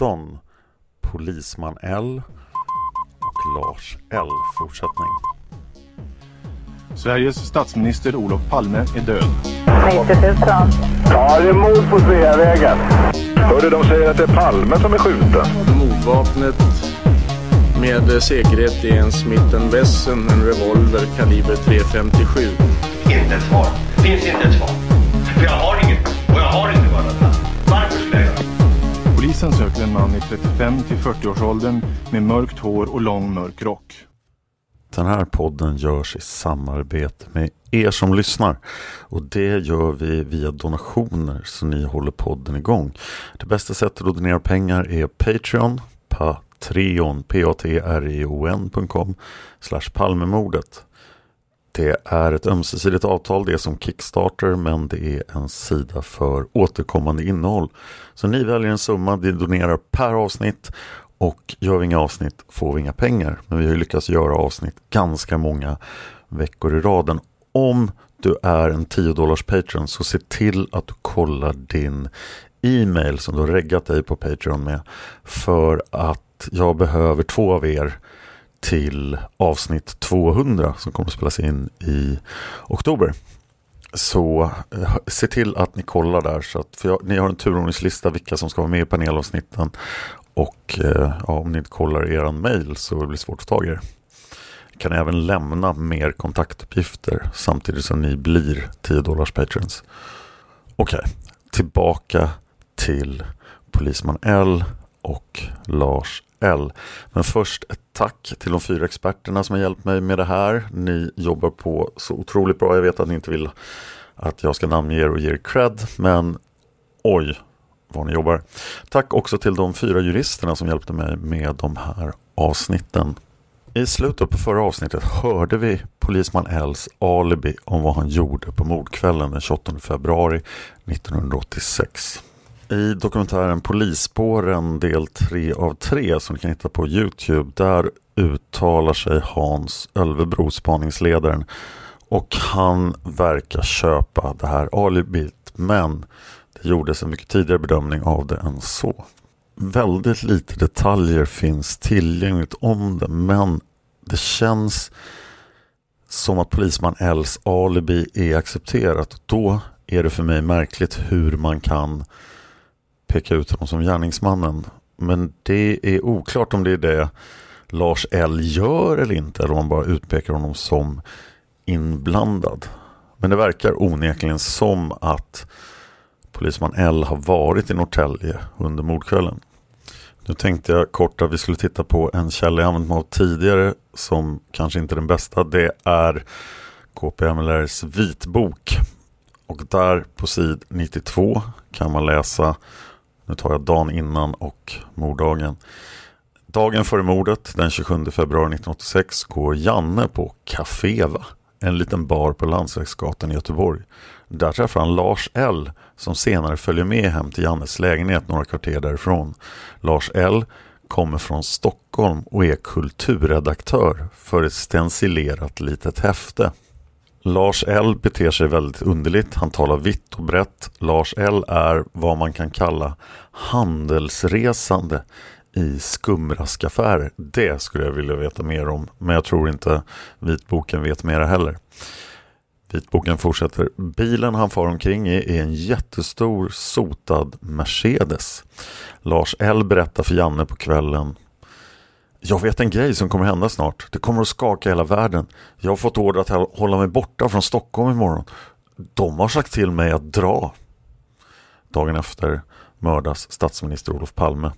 17, Polisman L och Lars L. Fortsättning. Sveriges statsminister Olof Palme är död. 90 000. Ja, det är mord på Sveavägen. Hörde de säger att det är Palme som är skjuten. Mordvapnet med säkerhet är en Smith Wesson, en revolver kaliber .357. Inte ett svar. Finns inte ett svar. För jag har Polisen söker en man i 35 till 40-årsåldern med mörkt hår och lång mörk rock. Den här podden görs i samarbete med er som lyssnar. Och det gör vi via donationer så ni håller podden igång. Det bästa sättet att donera pengar är Patreon, Patreon, p-a-t-r-e-o-n.com slash Palmemordet. Det är ett ömsesidigt avtal, det är som Kickstarter men det är en sida för återkommande innehåll. Så ni väljer en summa, ni donerar per avsnitt och gör vi inga avsnitt får vi inga pengar. Men vi har lyckats göra avsnitt ganska många veckor i raden. Om du är en 10 dollars Patreon så se till att du kollar din e-mail som du har reggat dig på Patreon med. För att jag behöver två av er till avsnitt 200 som kommer att spelas in i oktober. Så eh, se till att ni kollar där så att för jag, ni har en turordningslista vilka som ska vara med i panelavsnitten och eh, ja, om ni inte kollar er mail så blir det svårt att få tag i er. Ni kan även lämna mer kontaktuppgifter samtidigt som ni blir 10 dollars patrons. Okej, okay. tillbaka till Polisman L och Lars L. Men först ett tack till de fyra experterna som har hjälpt mig med det här. Ni jobbar på så otroligt bra. Jag vet att ni inte vill att jag ska namnge er och ge er cred, men oj vad ni jobbar. Tack också till de fyra juristerna som hjälpte mig med de här avsnitten. I slutet på förra avsnittet hörde vi polisman Els alibi om vad han gjorde på mordkvällen den 28 februari 1986. I dokumentären Polisspåren del 3 av 3 som ni kan hitta på Youtube där uttalar sig Hans Ölvebro, spaningsledaren och han verkar köpa det här alibit men det gjordes en mycket tidigare bedömning av det än så. Väldigt lite detaljer finns tillgängligt om det men det känns som att polisman Els alibi är accepterat. Då är det för mig märkligt hur man kan peka ut honom som gärningsmannen. Men det är oklart om det är det Lars L gör eller inte. Eller om man bara utpekar honom som inblandad. Men det verkar onekligen som att polisman L har varit i Norrtälje under mordkvällen. Nu tänkte jag kort att vi skulle titta på en källa jag använt mig av tidigare som kanske inte är den bästa. Det är KPMLRs vitbok. Och där på sid 92 kan man läsa, nu tar jag dagen innan och morddagen. Dagen före mordet, den 27 februari 1986, går Janne på Caféva, en liten bar på Landsvägsgatan i Göteborg. Där träffar han Lars L som senare följer med hem till Jannes lägenhet några kvarter därifrån. Lars L kommer från Stockholm och är kulturredaktör för ett stencilerat litet häfte. Lars L beter sig väldigt underligt. Han talar vitt och brett. Lars L är vad man kan kalla handelsresande i skumraskaffärer. Det skulle jag vilja veta mer om, men jag tror inte vitboken vet mera heller. Vitboken fortsätter. Bilen han far omkring i är en jättestor sotad Mercedes. Lars L berättar för Janne på kvällen. Jag vet en grej som kommer hända snart. Det kommer att skaka hela världen. Jag har fått order att hålla mig borta från Stockholm imorgon. De har sagt till mig att dra. Dagen efter mördas statsminister Olof Palme.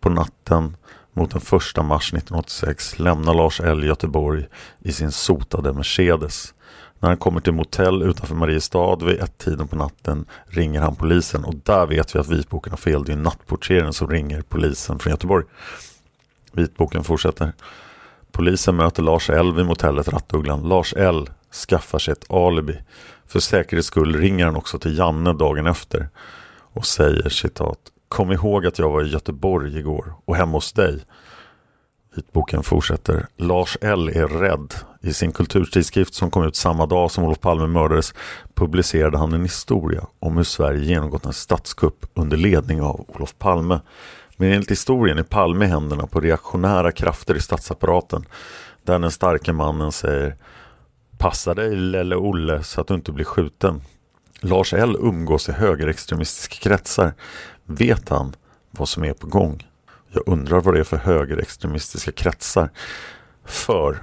På natten mot den 1 mars 1986 lämnar Lars L Göteborg i sin sotade Mercedes. När han kommer till motell utanför Mariestad vid ett-tiden på natten ringer han polisen och där vet vi att vitboken har fel. Det är nattportieren som ringer polisen från Göteborg. Vitboken fortsätter. Polisen möter Lars L vid motellet Rattugglan. Lars L skaffar sig ett alibi. För säkerhets skull ringer han också till Janne dagen efter och säger citat Kom ihåg att jag var i Göteborg igår och hemma hos dig. Vitboken fortsätter. Lars L är rädd. I sin kulturtidskrift som kom ut samma dag som Olof Palme mördades publicerade han en historia om hur Sverige genomgått en statskupp under ledning av Olof Palme. Men enligt historien är Palme i händerna på reaktionära krafter i statsapparaten där den starke mannen säger Passa dig Lelle Olle så att du inte blir skjuten. Lars L umgås i högerextremistiska kretsar. Vet han vad som är på gång? Jag undrar vad det är för högerextremistiska kretsar. För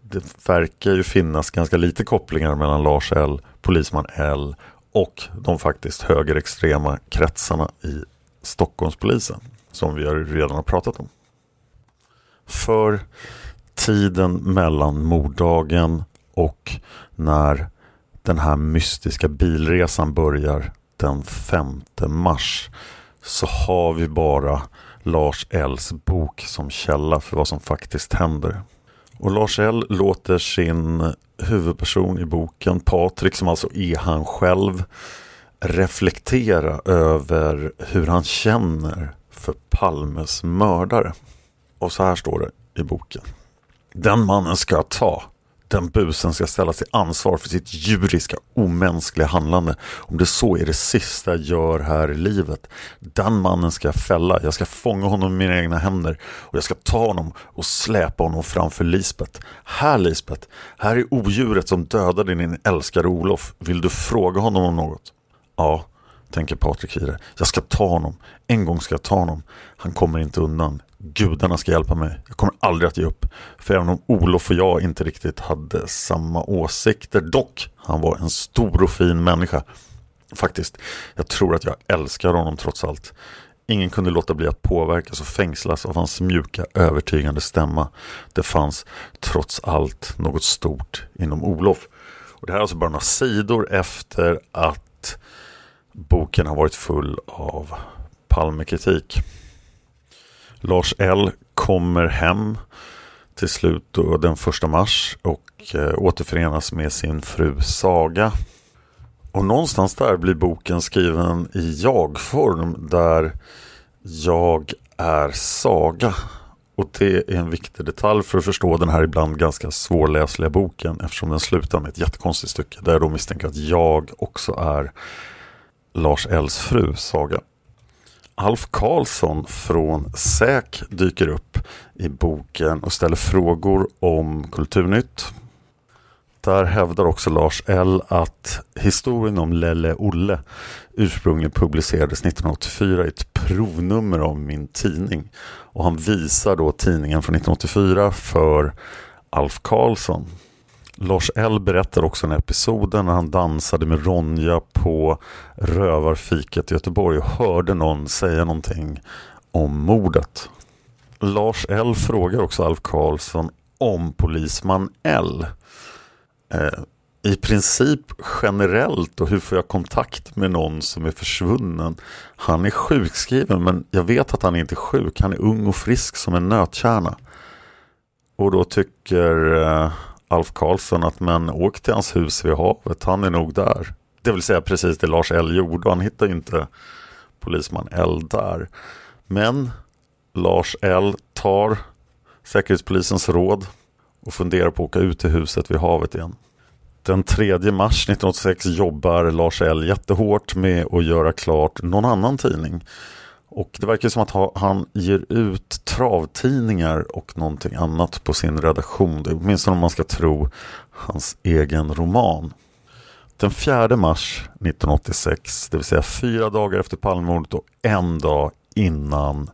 det verkar ju finnas ganska lite kopplingar mellan Lars L, polisman L och de faktiskt högerextrema kretsarna i Stockholmspolisen som vi redan har pratat om. För tiden mellan morddagen och när den här mystiska bilresan börjar den 5 mars så har vi bara Lars Ls bok som källa för vad som faktiskt händer. Och Lars L låter sin huvudperson i boken, Patrik, som alltså är han själv, reflektera över hur han känner för Palmes mördare. Och så här står det i boken. Den mannen ska jag ta. Den busen ska ställas till ansvar för sitt djuriska, omänskliga handlande. Om det så är det sista jag gör här i livet. Den mannen ska jag fälla. Jag ska fånga honom med mina egna händer. Och jag ska ta honom och släpa honom framför Lisbet. Här Lisbet, här är odjuret som dödade din älskade Olof. Vill du fråga honom om något? Ja, tänker Patrik Hire. Jag ska ta honom. En gång ska jag ta honom. Han kommer inte undan. Gudarna ska hjälpa mig. Jag kommer aldrig att ge upp. För även om Olof och jag inte riktigt hade samma åsikter, dock, han var en stor och fin människa. Faktiskt, jag tror att jag älskar honom trots allt. Ingen kunde låta bli att påverkas och fängslas av hans mjuka, övertygande stämma. Det fanns trots allt något stort inom Olof. Och det här är alltså bara några sidor efter att boken har varit full av Palmekritik. Lars L kommer hem till slut då, den 1 mars och eh, återförenas med sin fru Saga. Och någonstans där blir boken skriven i jag-form där jag är Saga. Och det är en viktig detalj för att förstå den här ibland ganska svårläsliga boken eftersom den slutar med ett jättekonstigt stycke där jag då misstänker att jag också är Lars Ells fru Saga. Alf Karlsson från SÄK dyker upp i boken och ställer frågor om Kulturnytt. Där hävdar också Lars L att historien om Lelle Olle ursprungligen publicerades 1984 i ett provnummer av min tidning. Och han visar då tidningen från 1984 för Alf Karlsson. Lars L berättar också en episoden när han dansade med Ronja på rövarfiket i Göteborg och hörde någon säga någonting om mordet. Lars L frågar också Alf Karlsson om polisman L. Eh, I princip generellt och hur får jag kontakt med någon som är försvunnen? Han är sjukskriven men jag vet att han inte är sjuk. Han är ung och frisk som en nötkärna. Och då tycker eh, Alf Karlsson att men åk till hans hus vid havet, han är nog där. Det vill säga precis det Lars L gjorde och han hittar inte polisman L där. Men Lars L tar Säkerhetspolisens råd och funderar på att åka ut till huset vid havet igen. Den 3 mars 1986 jobbar Lars L jättehårt med att göra klart någon annan tidning. Och det verkar som att han ger ut travtidningar och någonting annat på sin redaktion. Det åtminstone om man ska tro hans egen roman. Den 4 mars 1986, det vill säga fyra dagar efter Palmemordet och en dag innan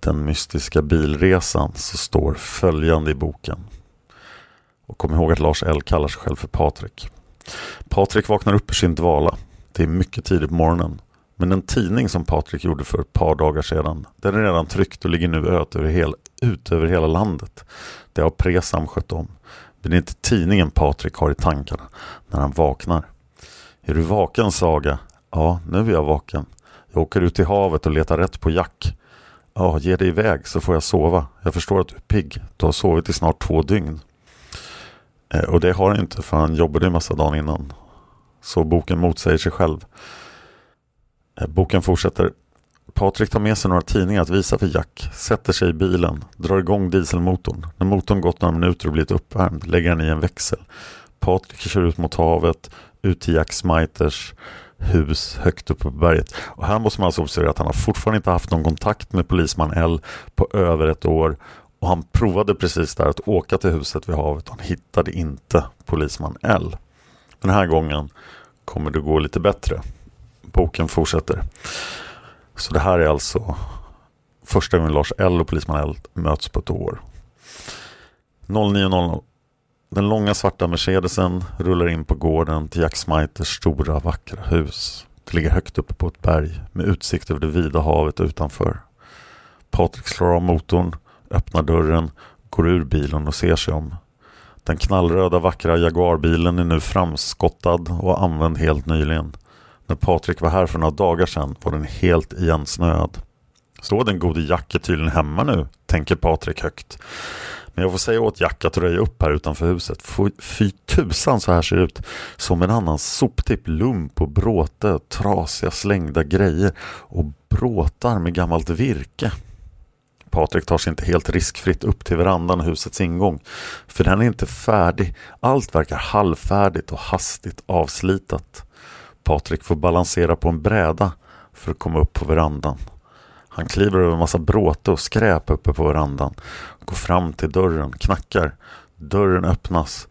den mystiska bilresan så står följande i boken. Och kom ihåg att Lars L kallar sig själv för Patrik. Patrik vaknar upp ur sin dvala. Det är mycket tidigt på morgonen. Men en tidning som Patrik gjorde för ett par dagar sedan, den är redan tryckt och ligger nu ut över, hel, ut över hela landet. Det har Presam skött om. Men det är inte tidningen Patrik har i tankarna när han vaknar. Är du vaken Saga? Ja, nu är jag vaken. Jag åker ut i havet och letar rätt på Jack. Ja, ge dig iväg så får jag sova. Jag förstår att du är pigg. Du har sovit i snart två dygn. Eh, och det har han inte för han jobbade en massa dagen innan. Så boken motsäger sig själv. Eh, boken fortsätter. Patrik tar med sig några tidningar att visa för Jack, sätter sig i bilen, drar igång dieselmotorn. När motorn gått några minuter och blivit uppvärmd lägger han i en växel. Patrik kör ut mot havet, ut till Jack Smiters hus högt uppe på berget. Och här måste man alltså observera att han har fortfarande inte haft någon kontakt med polisman L på över ett år. Och han provade precis där att åka till huset vid havet och han hittade inte polisman L. Den här gången kommer det gå lite bättre. Boken fortsätter. Så det här är alltså första gången Lars L och polisman L möts på ett år. 09.00 den långa svarta Mercedesen rullar in på gården till Jack Smiters stora vackra hus. Det ligger högt uppe på ett berg med utsikt över det vida havet utanför. Patrik slår av motorn, öppnar dörren, går ur bilen och ser sig om. Den knallröda vackra Jaguarbilen är nu framskottad och använd helt nyligen. När Patrik var här för några dagar sedan var den helt igensnöad. Så den gode Jack är tydligen hemma nu, tänker Patrik högt. Men jag får säga åt Jack att röja upp här utanför huset. Fy, fy tusan så här ser det ut. Som en annan soptipp, lump och bråte, trasiga slängda grejer och bråtar med gammalt virke. Patrik tar sig inte helt riskfritt upp till verandan och husets ingång. För den är inte färdig. Allt verkar halvfärdigt och hastigt avslitat. Patrik får balansera på en bräda för att komma upp på verandan. Han kliver över en massa bråte och skräp uppe på verandan. Går fram till dörren, knackar. Dörren öppnas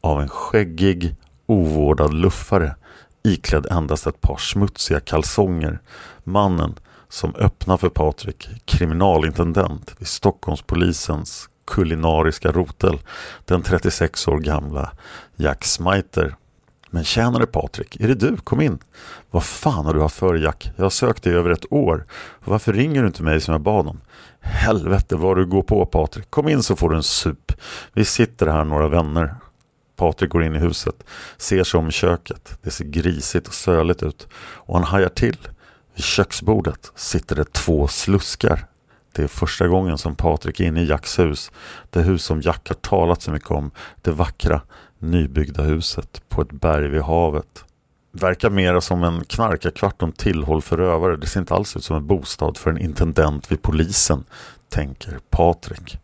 av en skäggig, ovårdad luffare iklädd endast ett par smutsiga kalsonger. Mannen som öppnar för Patrik, kriminalintendent vid Stockholmspolisens kulinariska rotel, den 36 år gamla Jack Smiter. Men tjänare Patrik, är det du? Kom in. Vad fan har du haft för Jack? Jag har sökt dig över ett år. Varför ringer du inte mig som jag bad om? Helvete vad du går på Patrik. Kom in så får du en sup. Vi sitter här några vänner. Patrik går in i huset, ser sig om i köket. Det ser grisigt och söligt ut. Och han hajar till. Vid köksbordet sitter det två sluskar. Det är första gången som Patrik är inne i Jacks hus. Det hus som Jack har talat så mycket om. Det vackra, nybyggda huset på ett berg vid havet. Verkar mera som en knarkarkvart och en tillhåll för rövare. Det ser inte alls ut som en bostad för en intendent vid polisen, tänker Patrik.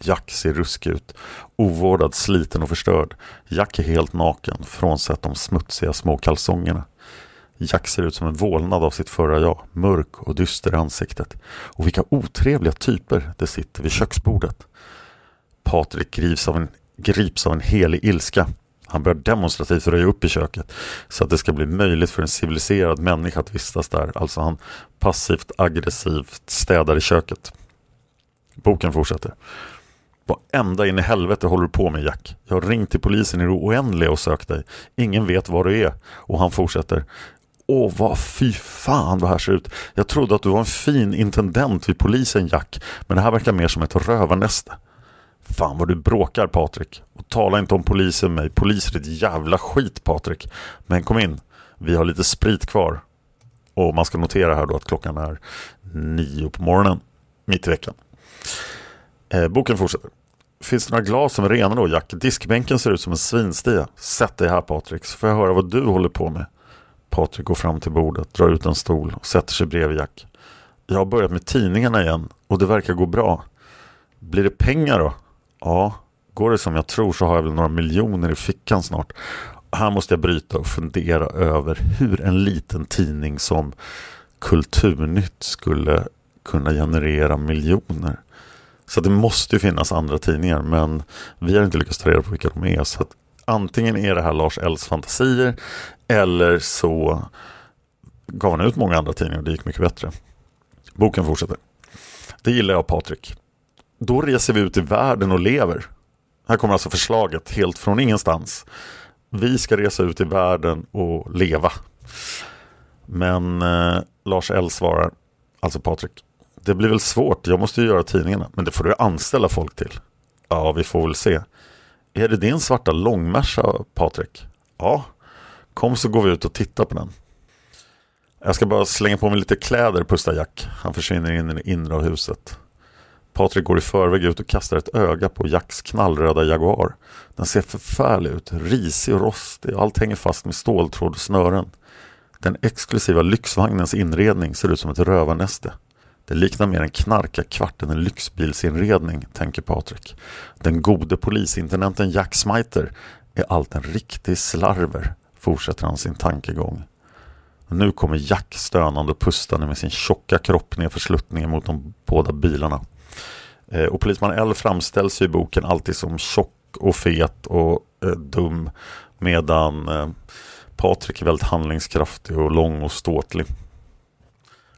Jack ser ruskig ut, ovårdad, sliten och förstörd. Jack är helt naken, frånsett de smutsiga små kalsongerna. Jack ser ut som en vålnad av sitt förra jag, mörk och dyster i ansiktet. Och vilka otrevliga typer det sitter vid köksbordet. Patrik grips av en grips av en helig ilska. Han börjar demonstrativt röja upp i köket så att det ska bli möjligt för en civiliserad människa att vistas där. Alltså han passivt aggressivt städar i köket. Boken fortsätter. Vad ända in i helvete håller du på med Jack? Jag har ringt till polisen i det oändliga och sökt dig. Ingen vet var du är. Och han fortsätter. Åh, vad fy fan vad här ser ut. Jag trodde att du var en fin intendent vid polisen Jack, men det här verkar mer som ett rövarnäste. Fan vad du bråkar Patrik. Och tala inte om polisen med mig. Poliser är ett jävla skit Patrik. Men kom in. Vi har lite sprit kvar. Och man ska notera här då att klockan är nio på morgonen. Mitt i veckan. Eh, boken fortsätter. Finns det några glas som är rena då Jack? Diskbänken ser ut som en svinstia. Sätt dig här Patrik så får jag höra vad du håller på med. Patrik går fram till bordet, drar ut en stol och sätter sig bredvid Jack. Jag har börjat med tidningarna igen och det verkar gå bra. Blir det pengar då? Ja, går det som jag tror så har jag väl några miljoner i fickan snart. Här måste jag bryta och fundera över hur en liten tidning som Kulturnytt skulle kunna generera miljoner. Så det måste ju finnas andra tidningar men vi har inte lyckats ta reda på vilka de är. Så att antingen är det här Lars Ells fantasier eller så gav han ut många andra tidningar och det gick mycket bättre. Boken fortsätter. Det gillar jag Patrik. Då reser vi ut i världen och lever. Här kommer alltså förslaget helt från ingenstans. Vi ska resa ut i världen och leva. Men eh, Lars L svarar, alltså Patrik, det blir väl svårt, jag måste ju göra tidningarna, men det får du anställa folk till. Ja, vi får väl se. Är det din svarta långmärsa, Patrik? Ja, kom så går vi ut och tittar på den. Jag ska bara slänga på mig lite kläder, pustar Jack. Han försvinner in i det inre av huset. Patrik går i förväg ut och kastar ett öga på Jacks knallröda Jaguar. Den ser förfärlig ut, risig och rostig och allt hänger fast med ståltråd och snören. Den exklusiva lyxvagnens inredning ser ut som ett rövarnäste. Det liknar mer en knarkarkvart än en lyxbilsinredning, tänker Patrik. Den gode polisintendenten Jack Smiter är allt en riktig slarver, fortsätter han sin tankegång. Nu kommer Jack stönande och pustande med sin tjocka kropp nerför sluttningen mot de båda bilarna. Eh, och polisman L framställs i boken alltid som tjock och fet och eh, dum medan eh, Patrik är väldigt handlingskraftig och lång och ståtlig.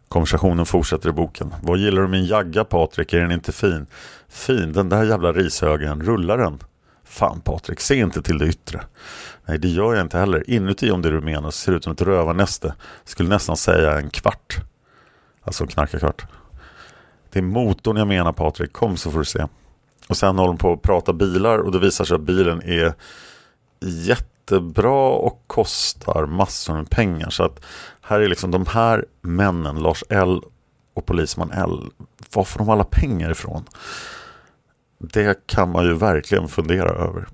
Konversationen fortsätter i boken. Vad gillar du min jagga Patrik? Är den inte fin? Fin, den där jävla rishögen. Rullar den? Fan Patrik, se inte till det yttre. Nej, det gör jag inte heller. Inuti om det du menar ser ut som ett rövarnäste. Skulle nästan säga en kvart. Alltså en knarkarkvart. Det är motorn jag menar Patrik, kom så får du se. Och sen håller de på att prata bilar och det visar sig att bilen är jättebra och kostar massor med pengar. Så att här är liksom de här männen, Lars L och polisman L, var får de alla pengar ifrån? Det kan man ju verkligen fundera över.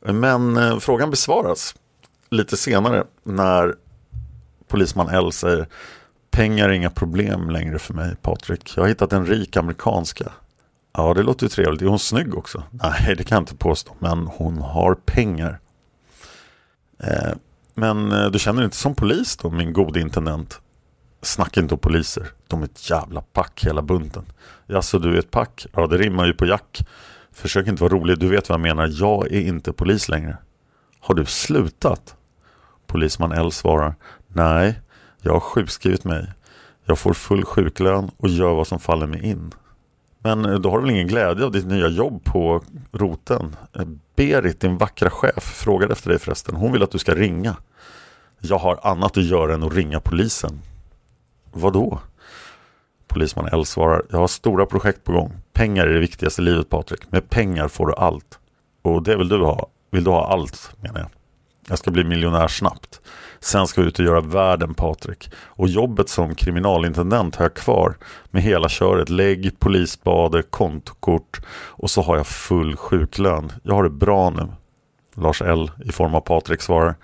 Men eh, frågan besvaras lite senare när polisman L säger Pengar är inga problem längre för mig, Patrik. Jag har hittat en rik amerikanska. Ja, det låter ju trevligt. Är hon snygg också? Nej, det kan jag inte påstå. Men hon har pengar. Eh, men eh, du känner inte som polis då, min gode intendent? Snacka inte om poliser. De är ett jävla pack hela bunten. Jaså, du är ett pack? Ja, det rimmar ju på Jack. Försök inte vara rolig. Du vet vad jag menar. Jag är inte polis längre. Har du slutat? Polisman L svarar. Nej, jag har sjukskrivit mig. Jag får full sjuklön och gör vad som faller mig in. Men eh, då har du väl ingen glädje av ditt nya jobb på roten? Eh, Berit, din vackra chef, frågade efter dig förresten. Hon vill att du ska ringa. Jag har annat att göra än att ringa polisen. Vadå? Polisman L svarar. Jag har stora projekt på gång. Pengar är det viktigaste i livet Patrik. Med pengar får du allt. Och det vill du ha. Vill du ha allt menar jag. Jag ska bli miljonär snabbt. Sen ska jag ut och göra världen Patrik. Och jobbet som kriminalintendent har jag kvar. Med hela köret. Lägg, polisbade, kontokort. Och så har jag full sjuklön. Jag har det bra nu. Lars L i form av Patrik svarar.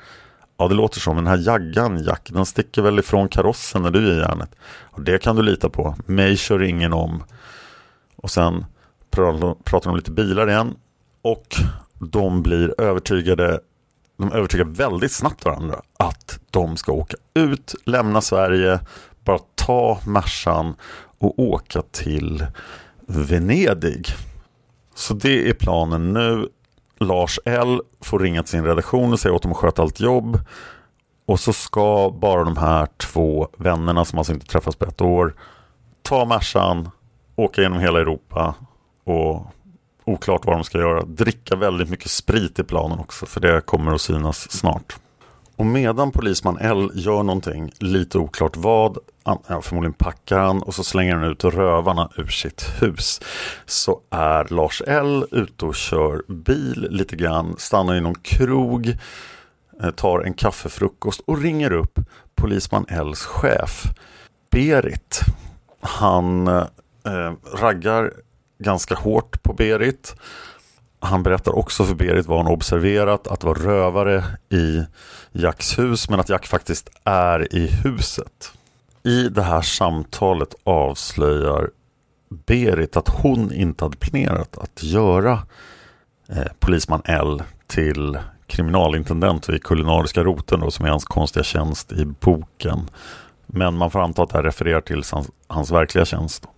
Ja det låter som den här jaggan Jack. Den sticker väl ifrån karossen när du är i järnet. Och det kan du lita på. Mig kör ingen om. Och sen pratar de lite bilar igen. Och de blir övertygade de övertygar väldigt snabbt varandra att de ska åka ut, lämna Sverige, bara ta Mercan och åka till Venedig. Så det är planen nu. Lars L får ringa till sin redaktion och säga åt dem att sköta allt jobb. Och så ska bara de här två vännerna som alltså inte träffats på ett år ta Mercan, åka genom hela Europa och Oklart vad de ska göra. Dricka väldigt mycket sprit i planen också för det kommer att synas snart. Och medan polisman L gör någonting, lite oklart vad, förmodligen packar han och så slänger han ut rövarna ur sitt hus. Så är Lars L ute och kör bil lite grann, stannar i någon krog, eh, tar en kaffefrukost och ringer upp polisman Ls chef Berit. Han eh, raggar ganska hårt på Berit. Han berättar också för Berit vad han observerat, att det var rövare i Jacks hus, men att Jack faktiskt är i huset. I det här samtalet avslöjar Berit att hon inte hade planerat att göra eh, polisman L till kriminalintendent vid kulinariska roten då, som är hans konstiga tjänst i boken. Men man får anta att det här refererar till hans, hans verkliga tjänst.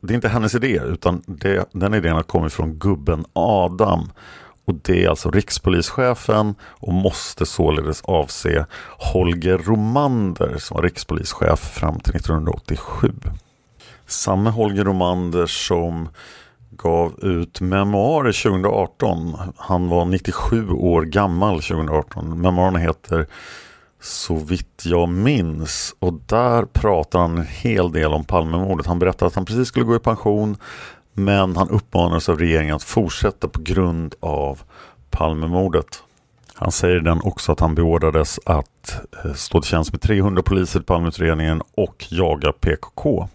Det är inte hennes idé utan det, den idén har kommit från gubben Adam. Och det är alltså rikspolischefen och måste således avse Holger Romander som var rikspolischef fram till 1987. Samme Holger Romander som gav ut memoarer 2018. Han var 97 år gammal 2018. Memoarerna heter så vitt jag minns. Och där pratar han en hel del om Palmemordet. Han berättar att han precis skulle gå i pension men han uppmanades av regeringen att fortsätta på grund av Palmemordet. Han säger den också att han beordrades att eh, stå till tjänst med 300 poliser i Palmeutredningen och jaga PKK.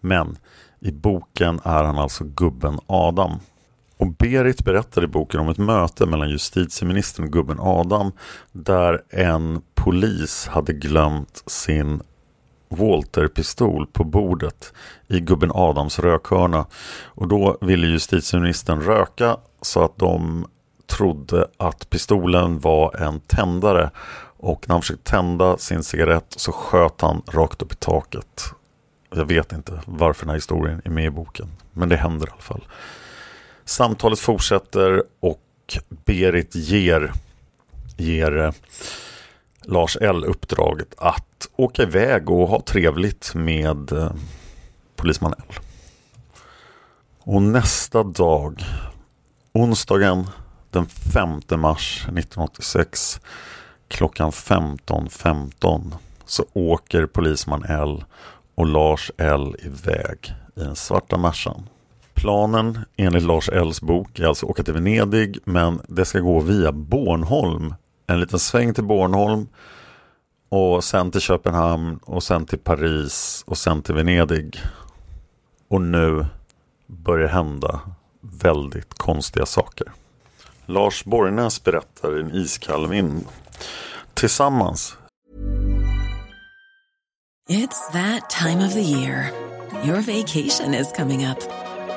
Men i boken är han alltså gubben Adam. Och Berit berättar i boken om ett möte mellan justitieministern och gubben Adam där en polis hade glömt sin Walter-pistol på bordet i gubben Adams rökhörna. Och då ville justitieministern röka så att de trodde att pistolen var en tändare. Och när han försökte tända sin cigarett så sköt han rakt upp i taket. Jag vet inte varför den här historien är med i boken. Men det händer i alla fall. Samtalet fortsätter och Berit ger, ger eh, Lars L uppdraget att åka iväg och ha trevligt med eh, polisman L. Och nästa dag, onsdagen den 5 mars 1986 klockan 15.15 .15, så åker polisman L och Lars L iväg i den svarta Mercan. Planen enligt Lars Ells bok är alltså att åka till Venedig men det ska gå via Bornholm. En liten sväng till Bornholm och sen till Köpenhamn och sen till Paris och sen till Venedig. Och nu börjar hända väldigt konstiga saker. Lars Borgnäs berättar i en iskall vind. Tillsammans. It's that time of the year. Your vacation is coming up.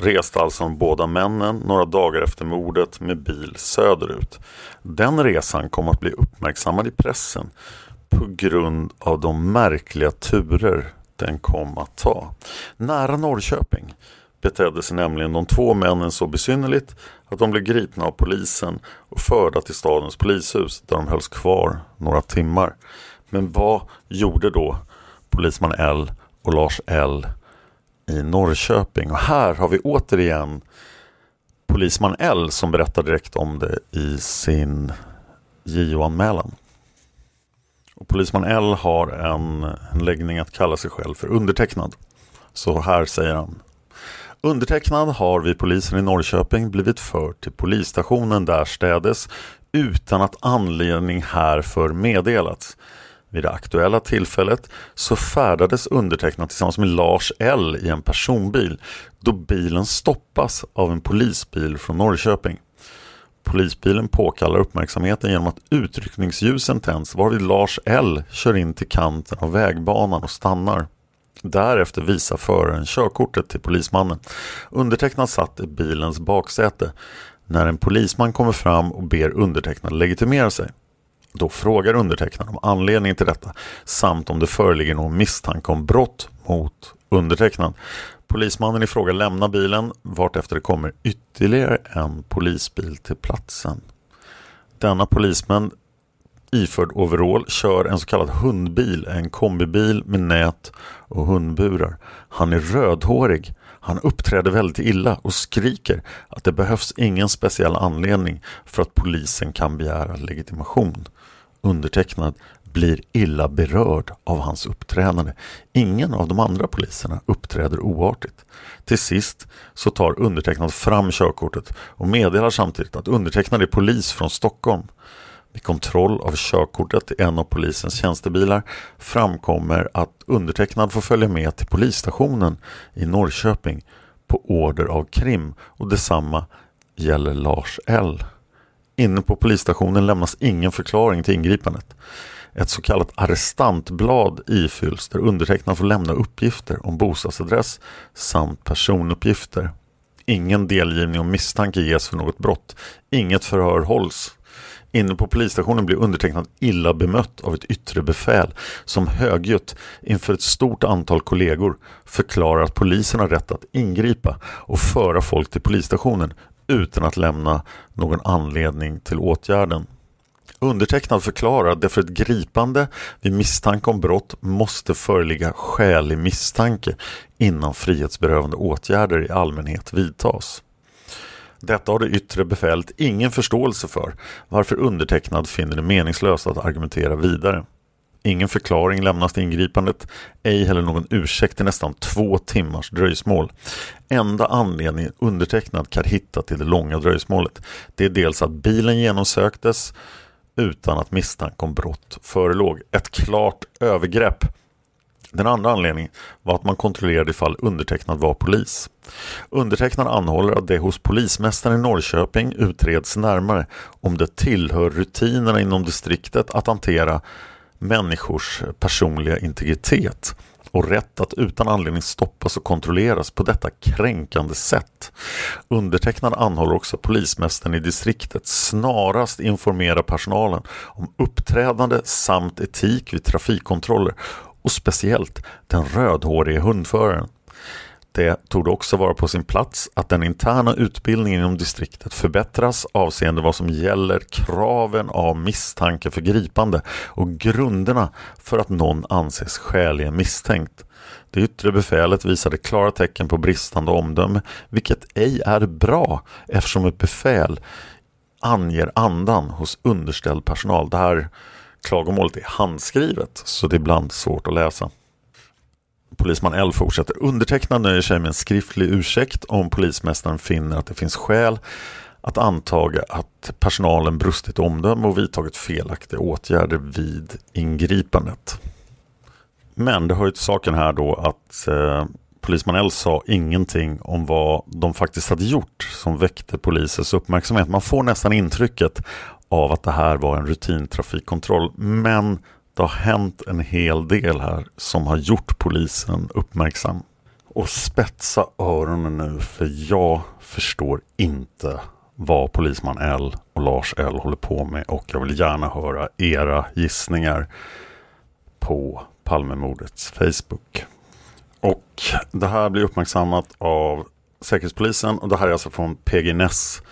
reste alltså de båda männen några dagar efter mordet med bil söderut. Den resan kom att bli uppmärksammad i pressen på grund av de märkliga turer den kom att ta. Nära Norrköping betedde sig nämligen de två männen så besynnerligt att de blev gripna av polisen och förda till stadens polishus där de hölls kvar några timmar. Men vad gjorde då polisman L och Lars L i Norrköping? Och här har vi återigen polisman L som berättar direkt om det i sin JO-anmälan. Och polisman L har en, en läggning att kalla sig själv för undertecknad. Så här säger han. Undertecknad har vid polisen i Norrköping blivit förd till polisstationen därstädes utan att anledning härför meddelats. Vid det aktuella tillfället så färdades undertecknad tillsammans med Lars L i en personbil då bilen stoppas av en polisbil från Norrköping. Polisbilen påkallar uppmärksamheten genom att utryckningsljusen tänds varvid Lars L kör in till kanten av vägbanan och stannar. Därefter visar föraren körkortet till polismannen. Undertecknad satt i bilens baksäte när en polisman kommer fram och ber undertecknad legitimera sig. Då frågar undertecknad om anledningen till detta samt om det föreligger någon misstanke om brott mot undertecknad. Polismannen i fråga lämnar bilen vartefter det kommer ytterligare en polisbil till platsen. Denna polisman iförd overall kör en så kallad hundbil, en kombibil med nät och hundburar. Han är rödhårig. Han uppträder väldigt illa och skriker att det behövs ingen speciell anledning för att polisen kan begära legitimation. Undertecknad blir illa berörd av hans uppträdande. Ingen av de andra poliserna uppträder oartigt. Till sist så tar undertecknad fram körkortet och meddelar samtidigt att undertecknad är polis från Stockholm. Vid kontroll av körkortet i en av polisens tjänstebilar framkommer att undertecknad får följa med till polisstationen i Norrköping på order av Krim och detsamma gäller Lars L. Inne på polisstationen lämnas ingen förklaring till ingripandet. Ett så kallat arrestantblad ifylls där undertecknad får lämna uppgifter om bostadsadress samt personuppgifter. Ingen delgivning om misstanke ges för något brott. Inget förhör hålls. Inne på polisstationen blir undertecknad illa bemött av ett yttre befäl som högljutt inför ett stort antal kollegor förklarar att polisen har rätt att ingripa och föra folk till polisstationen utan att lämna någon anledning till åtgärden. Undertecknad förklarar att det för ett gripande vid misstanke om brott måste föreligga skälig misstanke innan frihetsberövande åtgärder i allmänhet vidtas. Detta har det yttre befälet ingen förståelse för varför undertecknad finner det meningslöst att argumentera vidare. Ingen förklaring lämnas till ingripandet, ej heller någon ursäkt till nästan två timmars dröjsmål. Enda anledningen undertecknad kan hitta till det långa dröjsmålet, det är dels att bilen genomsöktes utan att misstanke om brott förelåg. Ett klart övergrepp. Den andra anledningen var att man kontrollerade ifall undertecknad var polis. Undertecknad anhåller att det hos polismästaren i Norrköping utreds närmare om det tillhör rutinerna inom distriktet att hantera människors personliga integritet och rätt att utan anledning stoppas och kontrolleras på detta kränkande sätt. Undertecknad anhåller också polismästaren i distriktet snarast informera personalen om uppträdande samt etik vid trafikkontroller och speciellt den rödhårige hundföraren. Det tog också vara på sin plats att den interna utbildningen inom distriktet förbättras avseende vad som gäller kraven av misstanke för gripande och grunderna för att någon anses skäligen misstänkt. Det yttre befälet visade klara tecken på bristande omdöme, vilket ej är bra eftersom ett befäl anger andan hos underställd personal. Det här klagomålet är handskrivet så det är ibland svårt att läsa. Polisman L fortsätter. Undertecknad nöjer sig med en skriftlig ursäkt om polismästaren finner att det finns skäl att antaga att personalen brustit omdöme och vidtagit felaktiga åtgärder vid ingripandet. Men det hör ju till saken här då att eh, polisman L sa ingenting om vad de faktiskt hade gjort som väckte polisens uppmärksamhet. Man får nästan intrycket av att det här var en rutintrafikkontroll. Men det har hänt en hel del här som har gjort polisen uppmärksam. Och spetsa öronen nu för jag förstår inte vad polisman L och Lars L håller på med och jag vill gärna höra era gissningar på Palmemordets Facebook. Och det här blir uppmärksammat av Säkerhetspolisen och det här är alltså från PGNS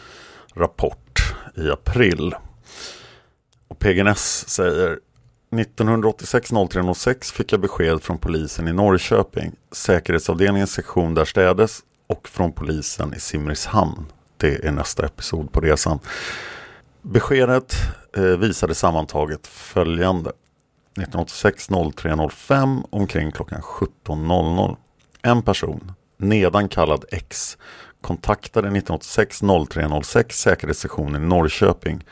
rapport i april. Och PGNS säger 1986 0306 fick jag besked från polisen i Norrköping, säkerhetsavdelningens sektion därstädes och från polisen i Simrishamn. Det är nästa episod på resan. Beskedet eh, visade sammantaget följande. 1986 0305 omkring klockan 17.00. En person, nedan kallad X, kontaktade 1986 0306 säkerhetssektionen i Norrköping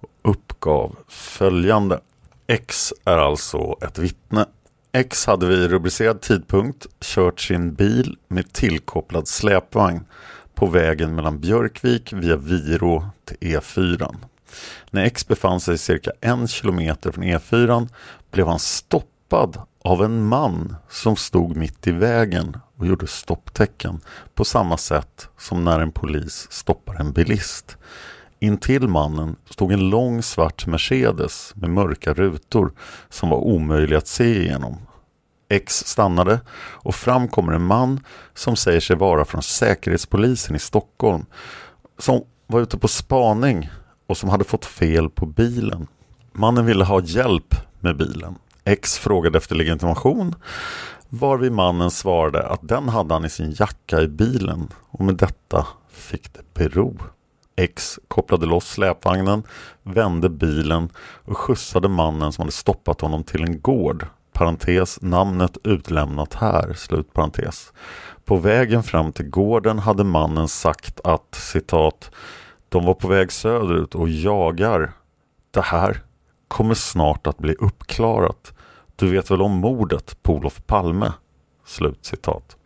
och uppgav följande. X är alltså ett vittne. X hade vid rubricerad tidpunkt kört sin bil med tillkopplad släpvagn på vägen mellan Björkvik via Viro till E4. När X befann sig cirka en kilometer från E4 blev han stoppad av en man som stod mitt i vägen och gjorde stopptecken på samma sätt som när en polis stoppar en bilist. Intill mannen stod en lång svart Mercedes med mörka rutor som var omöjlig att se igenom. X stannade och fram kommer en man som säger sig vara från Säkerhetspolisen i Stockholm som var ute på spaning och som hade fått fel på bilen. Mannen ville ha hjälp med bilen. X frågade efter legitimation varvid mannen svarade att den hade han i sin jacka i bilen och med detta fick det bero. X kopplade loss släpvagnen, vände bilen och skjutsade mannen som hade stoppat honom till en gård. Parentes, namnet utlämnat här, slut parentes. På vägen fram till gården hade mannen sagt att citat De var på väg söderut och jagar. Det här kommer snart att bli uppklarat. Du vet väl om mordet på Olof Palme? Slut citat.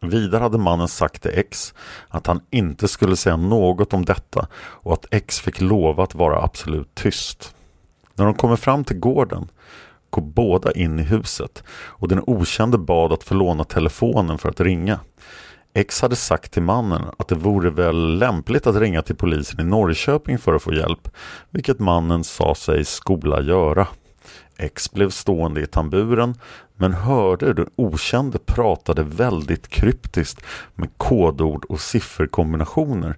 Vidare hade mannen sagt till X att han inte skulle säga något om detta och att X fick lova att vara absolut tyst. När de kommer fram till gården går båda in i huset och den okände bad att få låna telefonen för att ringa. X hade sagt till mannen att det vore väl lämpligt att ringa till polisen i Norrköping för att få hjälp, vilket mannen sa sig skola göra. X blev stående i tamburen men hörde hur den okände pratade väldigt kryptiskt med kodord och sifferkombinationer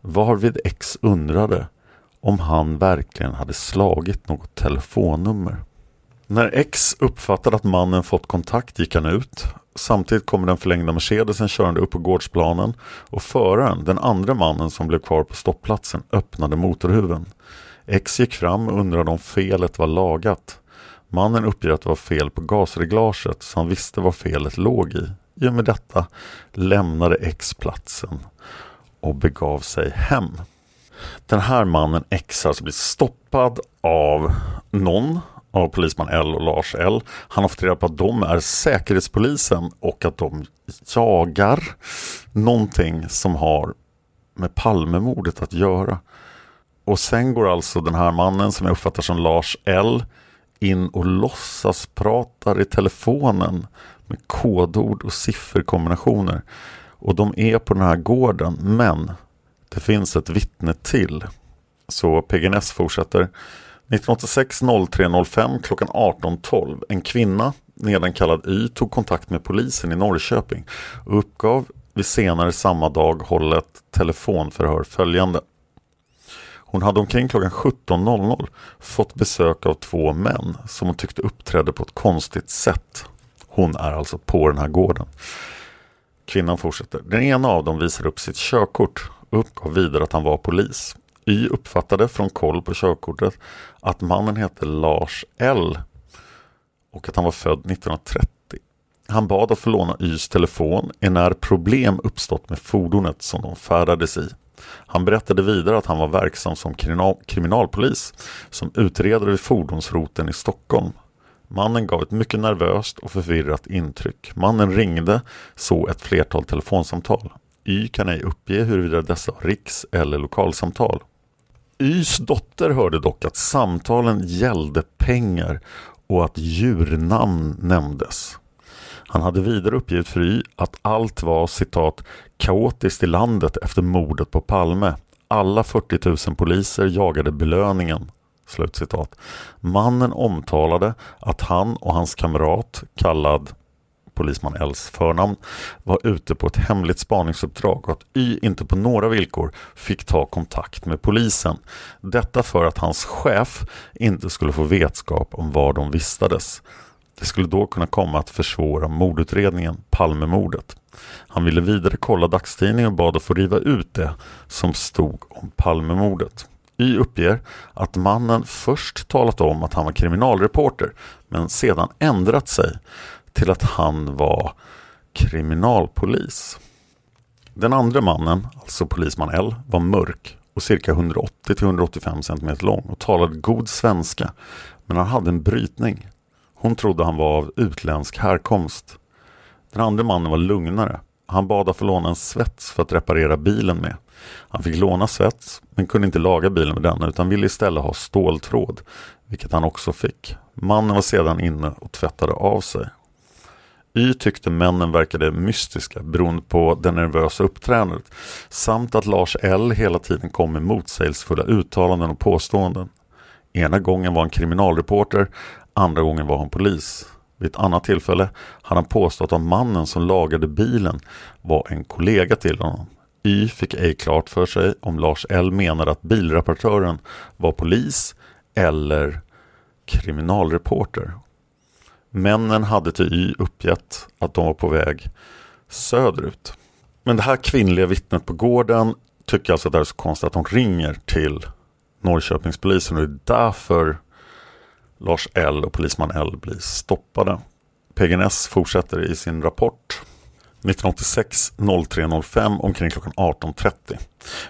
varvid X undrade om han verkligen hade slagit något telefonnummer. När X uppfattade att mannen fått kontakt gick han ut. Samtidigt kommer den förlängda Mercedesen körande upp på gårdsplanen och föraren, den andra mannen som blev kvar på stoppplatsen, öppnade motorhuven. X gick fram och undrade om felet var lagat. Mannen uppger att det var fel på gasreglaget så han visste vad felet låg i. I och med detta lämnade X platsen och begav sig hem. Den här mannen X alltså blir stoppad av någon av polisman L och Lars L. Han har fått reda på att de är Säkerhetspolisen och att de jagar någonting som har med Palmemordet att göra. Och sen går alltså den här mannen som jag uppfattar som Lars L in och låtsas pratar i telefonen med kodord och sifferkombinationer. Och de är på den här gården men det finns ett vittne till. Så PGNS fortsätter. 1986 03.05 klockan 18.12. En kvinna, nedan kallad Y, tog kontakt med polisen i Norrköping och uppgav vid senare samma dag hållet telefonförhör följande. Hon hade omkring klockan 17.00 fått besök av två män som hon tyckte uppträdde på ett konstigt sätt. Hon är alltså på den här gården. Kvinnan fortsätter. Den ena av dem visade upp sitt körkort och uppgav vidare att han var polis. Y uppfattade från koll på körkortet att mannen hette Lars L och att han var född 1930. Han bad att få låna Ys telefon när problem uppstått med fordonet som de färdades i. Han berättade vidare att han var verksam som kriminalpolis som utredare vid fordonsroten i Stockholm. Mannen gav ett mycket nervöst och förvirrat intryck. Mannen ringde så ett flertal telefonsamtal. Y kan ej uppge huruvida dessa var riks eller lokalsamtal. Ys dotter hörde dock att samtalen gällde pengar och att djurnamn nämndes. Han hade vidare uppgivit för Y att allt var citat kaotiskt i landet efter mordet på Palme. Alla 40 000 poliser jagade belöningen. Slutcitat. Mannen omtalade att han och hans kamrat, kallad polisman Ls förnamn, var ute på ett hemligt spaningsuppdrag och att Y inte på några villkor fick ta kontakt med polisen. Detta för att hans chef inte skulle få vetskap om var de vistades. Det skulle då kunna komma att försvåra mordutredningen, Palmemordet. Han ville vidare kolla dagstidningen och bad att få riva ut det som stod om Palmemordet. Y uppger att mannen först talat om att han var kriminalreporter men sedan ändrat sig till att han var kriminalpolis. Den andra mannen, alltså polisman L, var mörk och cirka 180-185 cm lång och talade god svenska men han hade en brytning. Hon trodde han var av utländsk härkomst. Den andra mannen var lugnare. Han bad att få låna en svets för att reparera bilen med. Han fick låna svets men kunde inte laga bilen med denna utan ville istället ha ståltråd, vilket han också fick. Mannen var sedan inne och tvättade av sig. Y tyckte männen verkade mystiska beroende på det nervösa uppträdandet samt att Lars L hela tiden kom med motsägelsefulla uttalanden och påståenden. Ena gången var han kriminalreporter, andra gången var han polis. Vid ett annat tillfälle hade han påstått att mannen som lagade bilen var en kollega till honom. Y fick ej klart för sig om Lars L menade att bilreparatören var polis eller kriminalreporter. Männen hade till Y uppgett att de var på väg söderut. Men det här kvinnliga vittnet på gården tycker alltså att det är så konstigt att hon ringer till Norrköpingspolisen och det är därför Lars L och polisman L blir stoppade. PGNS fortsätter i sin rapport 1986 03.05 omkring klockan 18.30.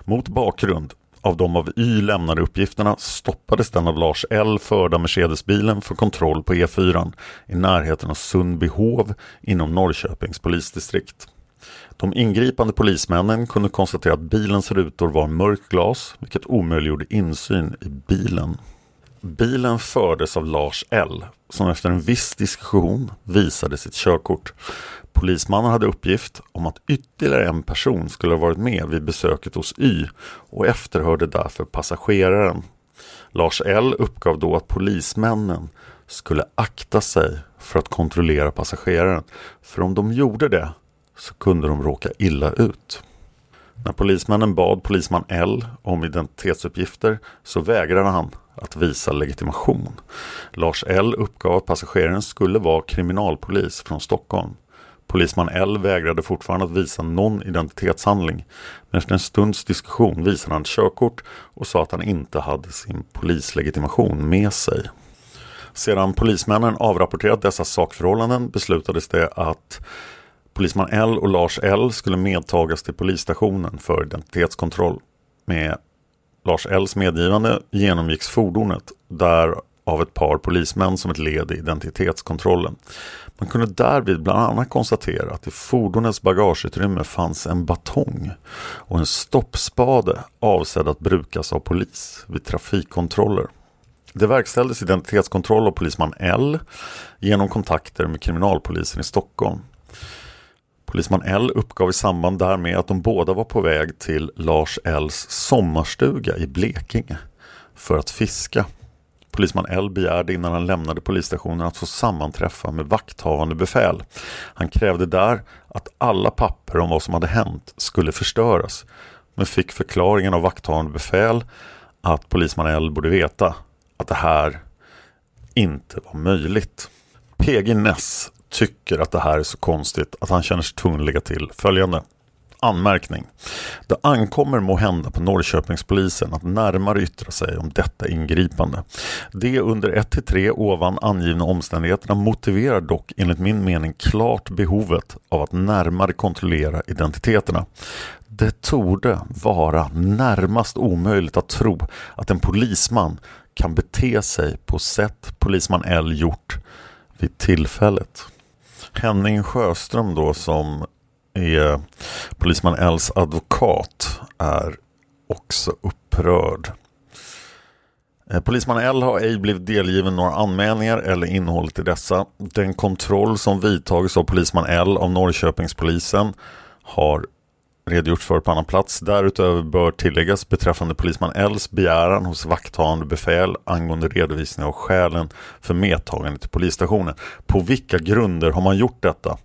Mot bakgrund av de av Y lämnade uppgifterna stoppades den av Lars L förda Mercedesbilen för kontroll på E4 i närheten av Sundbyhov inom Norrköpings polisdistrikt. De ingripande polismännen kunde konstatera att bilens rutor var mörkt glas vilket omöjliggjorde insyn i bilen. Bilen fördes av Lars L som efter en viss diskussion visade sitt körkort. Polismannen hade uppgift om att ytterligare en person skulle ha varit med vid besöket hos Y och efterhörde därför passageraren. Lars L uppgav då att polismännen skulle akta sig för att kontrollera passageraren för om de gjorde det så kunde de råka illa ut. När polismännen bad polisman L om identitetsuppgifter så vägrade han att visa legitimation. Lars L uppgav att passageraren skulle vara kriminalpolis från Stockholm. Polisman L vägrade fortfarande att visa någon identitetshandling. Men efter en stunds diskussion visade han ett körkort och sa att han inte hade sin polislegitimation med sig. Sedan polismännen avrapporterat dessa sakförhållanden beslutades det att polisman L och Lars L skulle medtagas till polisstationen för identitetskontroll. Med Lars Ls medgivande genomgicks fordonet där av ett par polismän som ett led i identitetskontrollen. Man kunde därvid bland annat konstatera att i fordonets bagageutrymme fanns en batong och en stoppspade avsedd att brukas av polis vid trafikkontroller. Det verkställdes identitetskontroll av polisman L genom kontakter med kriminalpolisen i Stockholm. Polisman L uppgav i samband därmed att de båda var på väg till Lars Ls sommarstuga i Blekinge för att fiska. Polisman L begärde innan han lämnade polisstationen att få sammanträffa med vakthavande befäl. Han krävde där att alla papper om vad som hade hänt skulle förstöras men fick förklaringen av vakthavande befäl att polisman L borde veta att det här inte var möjligt. PG Ness tycker att det här är så konstigt att han känner sig tvungen att lägga till följande. Anmärkning. Det ankommer må hända på Norrköpingspolisen att närmare yttra sig om detta ingripande. Det under 1-3 ovan angivna omständigheterna motiverar dock enligt min mening klart behovet av att närmare kontrollera identiteterna. Det torde vara närmast omöjligt att tro att en polisman kan bete sig på sätt polisman L gjort vid tillfället. Henning Sjöström då som är polisman Els advokat är också upprörd. Eh, polisman L har ej blivit delgiven några anmälningar eller innehållet i dessa. Den kontroll som vidtagits av polisman L av Norrköpingspolisen har redogjort för på annan plats. Därutöver bör tilläggas beträffande polisman Ls begäran hos vakthavande befäl angående redovisning av skälen för medtagande till polisstationen. På vilka grunder har man gjort detta?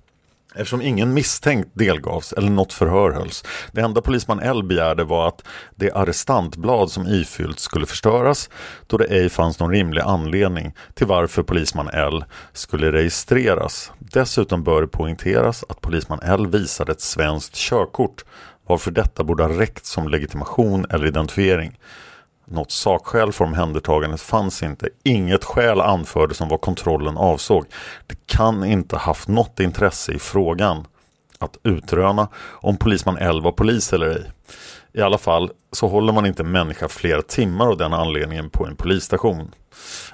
Eftersom ingen misstänkt delgavs eller något förhör hölls. Det enda polisman L begärde var att det arrestantblad som ifyllts skulle förstöras då det ej fanns någon rimlig anledning till varför polisman L skulle registreras. Dessutom bör det poängteras att polisman L visade ett svenskt körkort varför detta borde ha räckt som legitimation eller identifiering. Något sakskäl för omhändertagandet fanns inte. Inget skäl anfördes som vad kontrollen avsåg. Det kan inte haft något intresse i frågan att utröna om polisman L var polis eller ej. I alla fall så håller man inte människa flera timmar av den anledningen på en polisstation.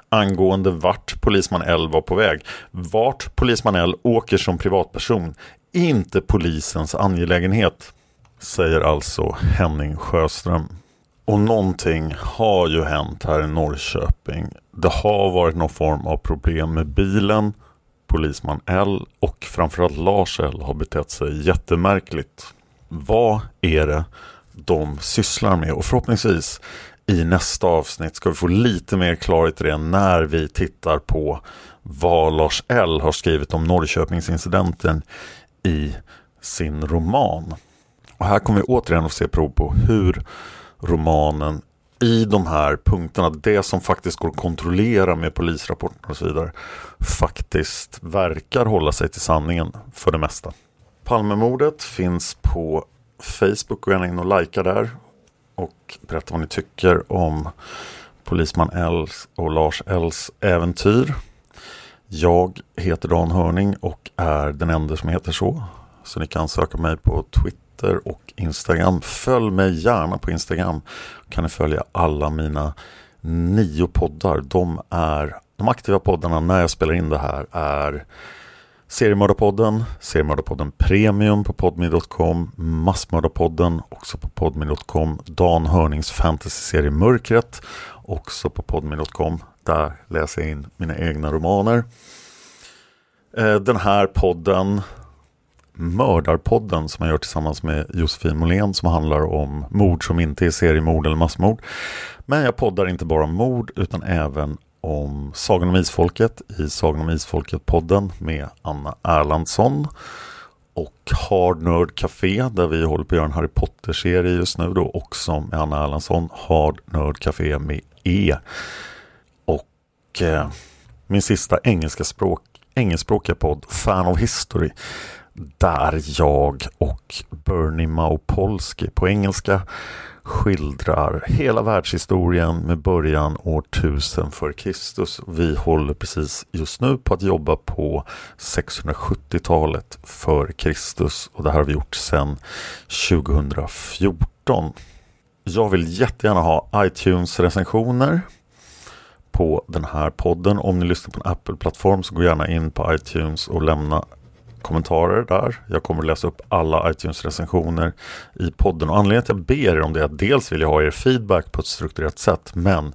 Angående vart polisman L var på väg. Vart polisman L åker som privatperson. Inte polisens angelägenhet. Säger alltså Henning Sjöström. Och någonting har ju hänt här i Norrköping. Det har varit någon form av problem med bilen. Polisman L och framförallt Lars L har betett sig jättemärkligt. Vad är det de sysslar med? Och förhoppningsvis i nästa avsnitt ska vi få lite mer klarhet i det när vi tittar på vad Lars L har skrivit om Norrköpingsincidenten i sin roman. Och här kommer vi återigen att se prov på hur romanen i de här punkterna, det som faktiskt går att kontrollera med polisrapporter och så vidare, faktiskt verkar hålla sig till sanningen för det mesta. Palmemordet finns på Facebook, gå gärna in och likea där och berätta vad ni tycker om Polisman Els och Lars Els äventyr. Jag heter Dan Hörning och är den enda som heter så. Så ni kan söka mig på Twitter Twitter och Instagram. Följ mig gärna på Instagram. kan ni följa alla mina nio poddar. De är de aktiva poddarna när jag spelar in det här är Seriemördarpodden, Seriemördarpodden Premium på podmi.com, Massmördarpodden också på podmi.com, Dan Hörnings fantasyserie Mörkret också på podmi.com. Där läser jag in mina egna romaner. Eh, den här podden Mördarpodden som jag gör tillsammans med Josefin Måhlén som handlar om mord som inte är seriemord eller massmord. Men jag poddar inte bara om mord utan även om Sagan om Isfolket i Sagan om Isfolket-podden med Anna Erlandsson. Och Hard Nerd Café där vi håller på att göra en Harry Potter-serie just nu då också med Anna Erlandsson. Hard Nerd Café med E. Och eh, min sista engelska språk, engelskspråkiga podd Fan of History där jag och Bernie Maupolsky på engelska skildrar hela världshistorien med början år 1000 för Kristus. Vi håller precis just nu på att jobba på 670-talet för Kristus och det här har vi gjort sedan 2014. Jag vill jättegärna ha iTunes-recensioner på den här podden. Om ni lyssnar på en Apple-plattform så gå gärna in på iTunes och lämna kommentarer där. Jag kommer läsa upp alla iTunes-recensioner i podden. Och anledningen till att jag ber er om det är att dels vill jag ha er feedback på ett strukturerat sätt, men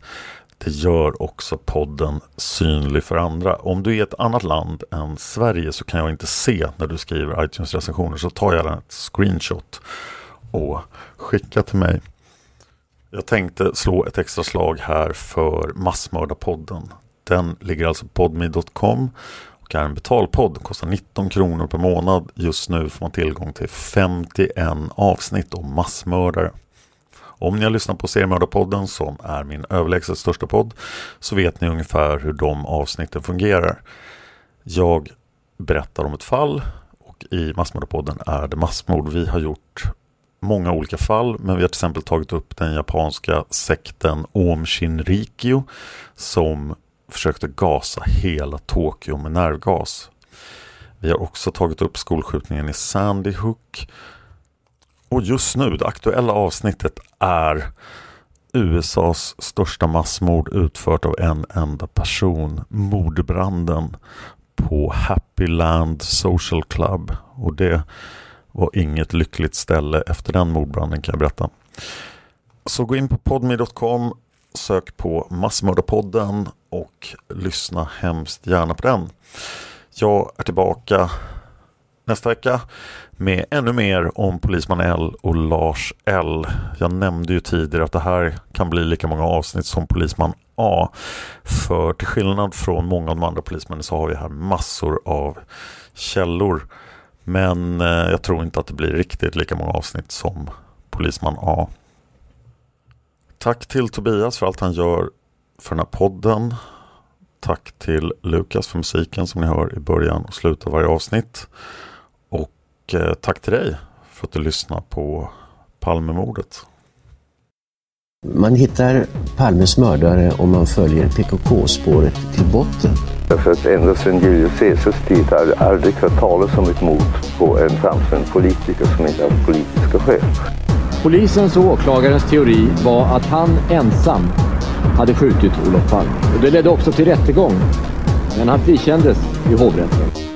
det gör också podden synlig för andra. Om du är i ett annat land än Sverige så kan jag inte se när du skriver iTunes-recensioner så tar jag ett screenshot och skicka till mig. Jag tänkte slå ett extra slag här för Massmördarpodden. Den ligger alltså på podme.com och är en betalpodd. Kostar 19 kronor per månad. Just nu får man tillgång till 51 avsnitt om massmördare. Om ni har lyssnat på Seriemördarpodden som är min överlägset största podd så vet ni ungefär hur de avsnitten fungerar. Jag berättar om ett fall och i Massmördarpodden är det massmord. Vi har gjort många olika fall men vi har till exempel tagit upp den japanska sekten Om Shinrikyo som försökte gasa hela Tokyo med nervgas. Vi har också tagit upp skolskjutningen i Sandy Hook. Och just nu, det aktuella avsnittet är USAs största massmord utfört av en enda person. Mordbranden på Happy Land Social Club. Och det var inget lyckligt ställe efter den mordbranden kan jag berätta. Så gå in på podme.com Sök på Massmördarpodden och lyssna hemskt gärna på den. Jag är tillbaka nästa vecka med ännu mer om Polisman L och Lars L. Jag nämnde ju tidigare att det här kan bli lika många avsnitt som Polisman A. För till skillnad från många av de andra polismännen så har vi här massor av källor Men eh, jag tror inte att det blir riktigt lika många avsnitt som Polisman A. Tack till Tobias för allt han gör för den här podden. Tack till Lukas för musiken som ni hör i början och slutet av varje avsnitt. Och eh, tack till dig för att du lyssnar på Palmemordet. Man hittar Palmes mördare om man följer PKK-spåret till botten. Därför att ända sedan Julius Caesars tid har jag aldrig hört talas om ett mord på en framstående politiker som inte haft politiska skäl. Polisens och åklagarens teori var att han ensam hade skjutit Olof Palme. Och det ledde också till rättegång. Men han frikändes i hovrätten.